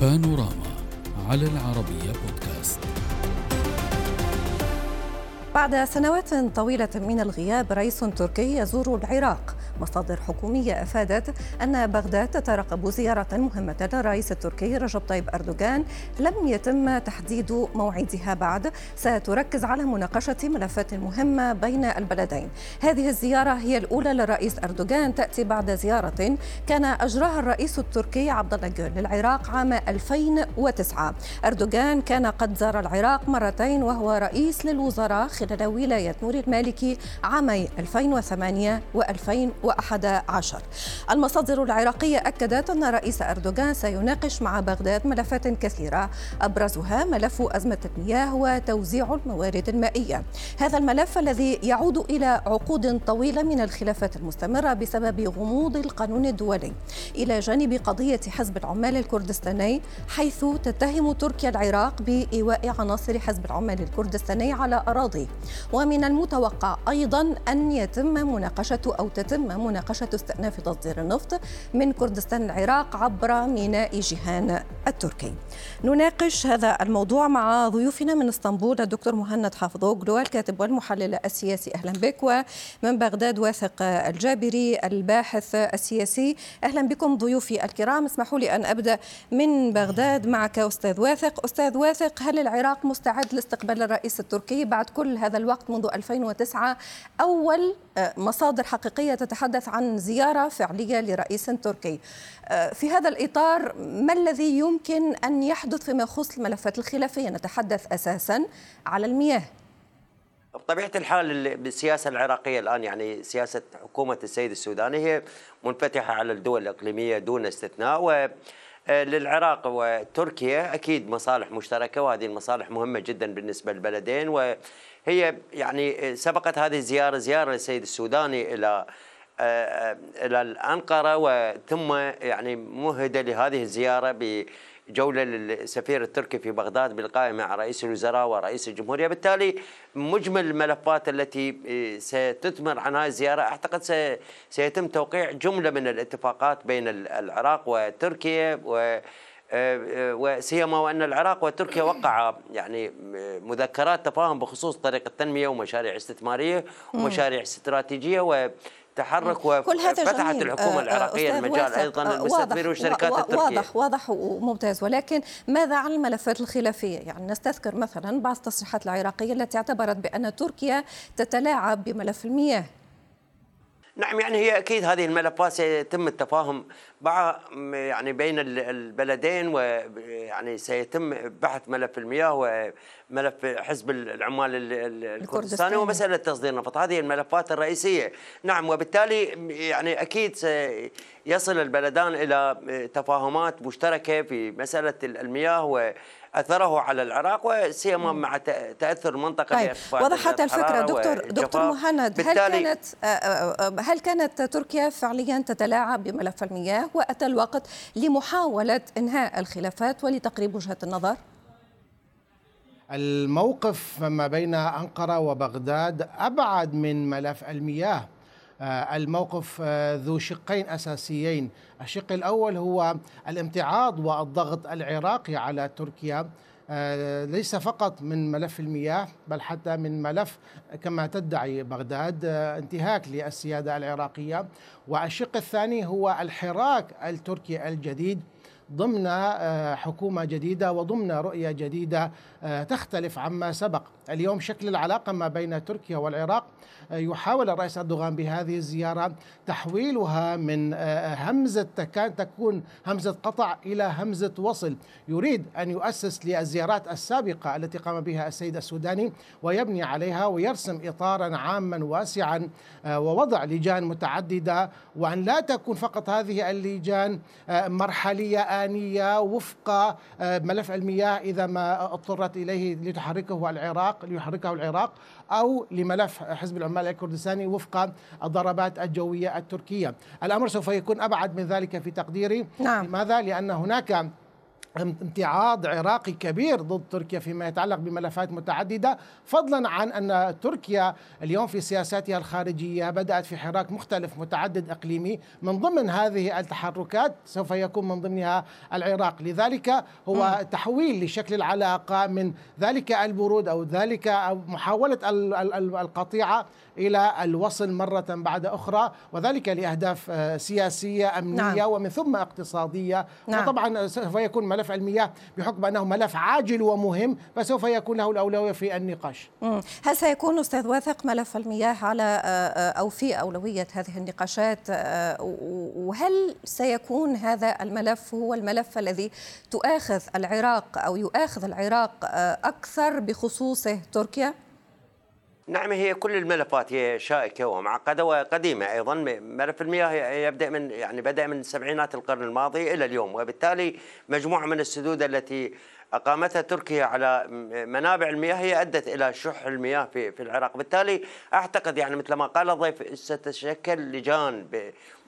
بانوراما على العربية بودكاست. بعد سنوات طويلة من الغياب رئيس تركي يزور العراق. مصادر حكومية أفادت أن بغداد تترقب زيارة مهمة للرئيس التركي رجب طيب أردوغان. لم يتم تحديد موعدها بعد. ستركز على مناقشة ملفات مهمة بين البلدين. هذه الزيارة هي الأولى للرئيس أردوغان. تأتي بعد زيارة كان أجراها الرئيس التركي عبد الله للعراق عام 2009 أردوغان كان قد زار العراق مرتين وهو رئيس للوزراء خلال ولاية نور المالكي عامي 2008 و2011 عشر. المصادر العراقية أكدت أن الرئيس أردوغان سيناقش مع بغداد ملفات كثيرة. أبرزها ملف أزمة المياه وتوزيع الموارد المائية. هذا الملف الذي يعود إلى عقود طويلة من الخلافات المستمرة بسبب غموض القانون الدولي. إلى جانب قضية حزب العمال الكردستاني حيث تتهم تركيا العراق بإيواء عناصر حزب العمال الكردستاني على أراضيه ومن المتوقع أيضا أن يتم مناقشة أو تتم مناقشة استئناف تصدير النفط من كردستان العراق عبر ميناء جيهان التركي. نناقش هذا الموضوع مع ضيوفنا من اسطنبول الدكتور مهند حافظ أوغلو الكاتب والمحلل السياسي. أهلا بك ومن بغداد واثق الجابري الباحث السياسي. أهلا بكم ضيوفي الكرام. اسمحوا لي أن أبدأ من بغداد معك أستاذ واثق. أستاذ واثق هل العراق مستعد لاستقبال الرئيس التركي بعد كل هذا الوقت منذ 2009 أول مصادر حقيقية تتحدث عن زيارة فعلية لرئيس تركي. في هذا الإطار ما الذي يمكن أن يحدث فيما يخص الملفات الخلافية؟ نتحدث أساسا على المياه. بطبيعة الحال بالسياسة العراقية الآن يعني سياسة حكومة السيد السوداني هي منفتحة على الدول الإقليمية دون استثناء و للعراق وتركيا أكيد مصالح مشتركة وهذه المصالح مهمة جدا بالنسبة للبلدين وهي يعني سبقت هذه الزيارة زيارة للسيد السوداني إلى إلى الانقره وثم يعني مهد لهذه الزيارة بجولة للسفير التركي في بغداد بالقاء مع رئيس الوزراء ورئيس الجمهورية، بالتالي مجمل الملفات التي ستثمر عن هذه الزيارة أعتقد سيتم توقيع جملة من الاتفاقات بين العراق وتركيا و وسيما وأن العراق وتركيا وقع يعني مذكرات تفاهم بخصوص طريقة التنميه ومشاريع استثمارية ومشاريع استراتيجية و تحرك وفتحت الحكومة العراقية المجال أيضا للمستثمرين والشركات التركية. واضح واضح وممتاز. ولكن ماذا عن الملفات الخلافية؟ يعني نستذكر مثلا بعض التصريحات العراقية التي اعتبرت بأن تركيا تتلاعب بملف المياه. نعم يعني هي أكيد هذه الملفات سيتم التفاهم مع يعني بين البلدين ويعني سيتم بحث ملف المياه وملف حزب العمال الكردستاني. ومسألة تصدير النفط. هذه الملفات الرئيسية. نعم وبالتالي يعني أكيد سيصل البلدان إلى تفاهمات مشتركة في مسألة المياه و أثره على العراق وسيما مع تأثر المنطقة طيب وضحت الفكرة. دكتور دكتور مهند هل كانت هل كانت تركيا فعليا تتلاعب بملف المياه وأتى الوقت لمحاولة إنهاء الخلافات ولتقريب وجهة النظر؟ الموقف ما بين أنقرة وبغداد أبعد من ملف المياه. الموقف ذو شقين أساسيين، الشق الأول هو الامتعاض والضغط العراقي على تركيا. ليس فقط من ملف المياه بل حتى من ملف كما تدعي بغداد انتهاك للسيادة العراقية، والشق الثاني هو الحراك التركي الجديد ضمن حكومة جديدة وضمن رؤية جديدة تختلف عما سبق، اليوم شكل العلاقة ما بين تركيا والعراق يحاول الرئيس أردوغان بهذه الزيارة تحويلها من همزة تكاد تكون همزة قطع إلى همزة وصل، يريد أن يؤسس للزيارات السابقة التي قام بها السيد السوداني ويبني عليها ويرسم اطارا عاما واسعا ووضع لجان متعددة. وأن لا تكون فقط هذه اللجان مرحلية آنية وفق ملف المياه إذا ما اضطرت إليه لتحركه العراق ليحركه العراق أو لملف حزب العمال الكردستاني وفق الضربات الجوية التركية الأمر سوف يكون أبعد من ذلك في تقديري نعم. لماذا؟ لأن هناك امتعاض عراقي كبير ضد تركيا فيما يتعلق بملفات متعددة فضلا عن أن تركيا اليوم في سياساتها الخارجية بدأت في حراك مختلف متعدد إقليمي من ضمن هذه التحركات سوف يكون من ضمنها العراق لذلك هو م. تحويل لشكل العلاقة من ذلك البرود أو ذلك أو محاوله القطيعة إلى الوصل مرة بعد أخرى وذلك لأهداف آه، سياسية أمنية نعم. ومن ثم اقتصادية نعم. وطبعا سوف يكون ملف المياه بحكم أنه ملف عاجل ومهم فسوف يكون له الأولوية في النقاش. هل سيكون أستاذ واثق ملف المياه على آه، آه، أو في أولوية هذه النقاشات وهل سيكون هذا الملف هو الملف الذي تؤاخذ العراق أو يؤاخذ العراق أكثر بخصوصه تركيا؟ نعم هي كل الملفات هي شائكة ومعقدة وقديمة أيضا. ملف المياه يبدأ من يعني بدأ من سبعينات القرن الماضي إلى اليوم وبالتالي مجموعة من السدود التي أقامتها تركيا على منابع المياه هي أدت إلى شح المياه في في العراق، بالتالي أعتقد يعني مثل ما قال الضيف ستتشكل لجان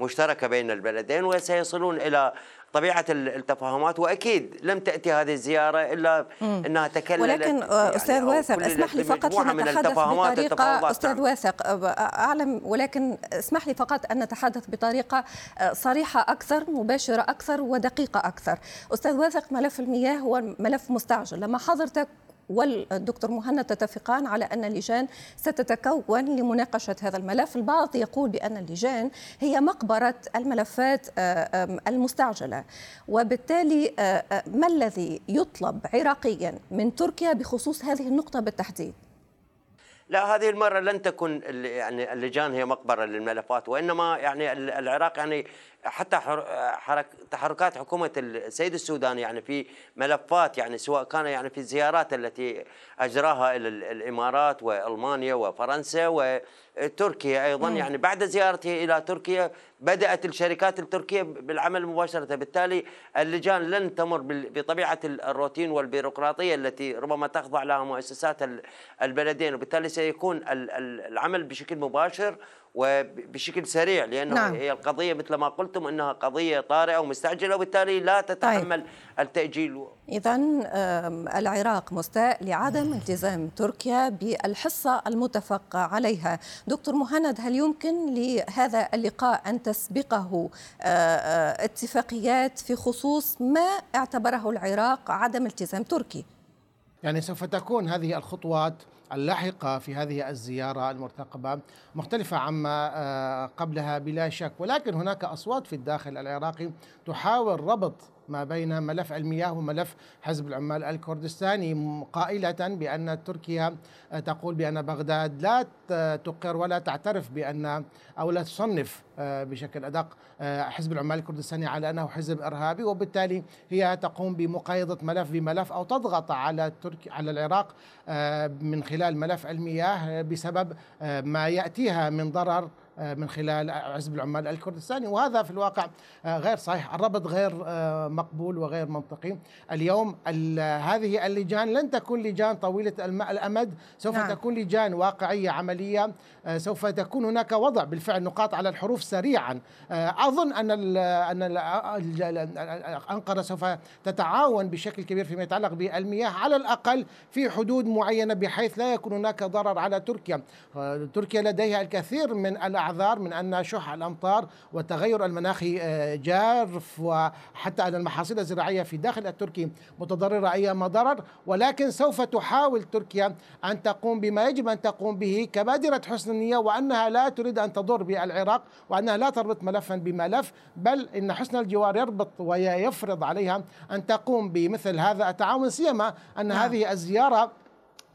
مشتركة بين البلدين وسيصلون إلى طبيعة التفاهمات وأكيد لم تأتي هذه الزيارة إلا. إنها تكللت ولكن يعني أستاذ واثق اسمح لي فقط لنتحدث بطريقة أستاذ واثق أعلم ولكن اسمح لي فقط أن نتحدث بطريقة صريحة أكثر مباشرة أكثر ودقيقة أكثر. أستاذ واثق ملف المياه هو ملف مستعجل. لما حضرتك والدكتور مهند تتفقان على أن اللجان ستتكون لمناقشة هذا الملف البعض يقول بأن اللجان هي مقبرة الملفات آه، المستعجلة وبالتالي آه، آه، ما الذي يطلب عراقيا من تركيا بخصوص هذه النقطة بالتحديد؟ لا هذه المرة لن تكون يعني اللجان هي مقبرة للملفات وإنما يعني العراق يعني حتى حرك تحركات حكومة السيد السوداني يعني في ملفات يعني سواء كان يعني في الزيارات التي أجراها إلى الإمارات وألمانيا وفرنسا وتركيا أيضا م. يعني بعد زيارته إلى تركيا بدأت الشركات التركية بالعمل مباشرة بالتالي اللجان لن تمر بطبيعة الروتين والبيروقراطية التي ربما تخضع لها مؤسسات البلدين وبالتالي سيكون العمل بشكل مباشر وبشكل سريع لأنه نعم. هي القضية مثل ما قلتم إنها قضية طارئة ومستعجلة وبالتالي لا تتحمل طيب. التأجيل اذا العراق مستاء لعدم التزام تركيا بالحصة المتفق عليها دكتور مهند هل يمكن لهذا اللقاء أن تسبقه اتفاقيات في خصوص ما اعتبره العراق عدم التزام تركي يعني سوف تكون هذه الخطوات اللاحقة في هذه الزيارة المرتقبة مختلفة عما آه، قبلها بلا شك ولكن هناك أصوات في الداخل العراقي تحاول ربط ما بين ملف المياه وملف حزب العمال الكردستاني قائلة بأن تركيا تقول بأن بغداد لا تقر ولا تعترف بأن أو لا تصنف آه، بشكل أدق آه، حزب العمال الكردستاني على أنه حزب إرهابي وبالتالي هي تقوم بمقايضة ملف بملف أو تضغط على تركيا على العراق آه، من خلال ملف المياه بسبب ما يأتيها من ضرر آه، من خلال حزب العمال الكردستاني. وهذا في الواقع آه، غير صحيح. الربط غير آه، مقبول وغير منطقي. اليوم هذه اللجان لن تكون لجان طويلة الأمد. سوف نعم. تكون لجان واقعية عملية. سوف تكون هناك وضع بالفعل نقاط على الحروف سريعا. أظن أن أن أنقرة سوف تتعاون بشكل كبير فيما يتعلق بالمياه. على الأقل في حدود معينة بحيث لا يكون هناك ضرر على تركيا. تركيا لديها الكثير من الأعذار من أن شح الأمطار والتغير المناخي آه، جارف وحتى أن المحاصيل الزراعية في داخل التركي متضررة أيام ضرر ولكن سوف تحاول تركيا أن تقوم بما يجب أن تقوم به كبادرة حسن النية وأنها لا تريد أن تضر بالعراق وأنها لا تربط ملفا بملف بل إن حسن الجوار يربط ويفرض عليها أن تقوم بمثل هذا التعاون سيما أن نعم. هذه الزيارة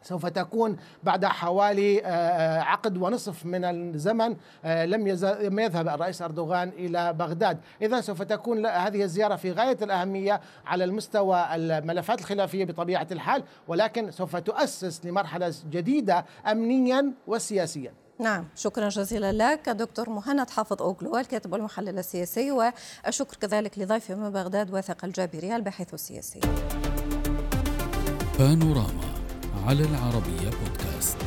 سوف تكون بعد حوالي آه، آه، عقد ونصف من الزمن آه، لم لم يذهب الرئيس أردوغان إلى بغداد، اذا سوف تكون هذه الزيارة في غاية الأهمية على المستوى الملفات الخلافية بطبيعة الحال، ولكن سوف تؤسس لمرحلة جديدة امنيا وسياسيا. نعم شكرا جزيلا لك دكتور مهند حافظ أوغلو الكاتب والمحلل السياسي والشكر كذلك لضيفي من بغداد واثق الجابري الباحث السياسي. بانوراما على العربية بودكاست.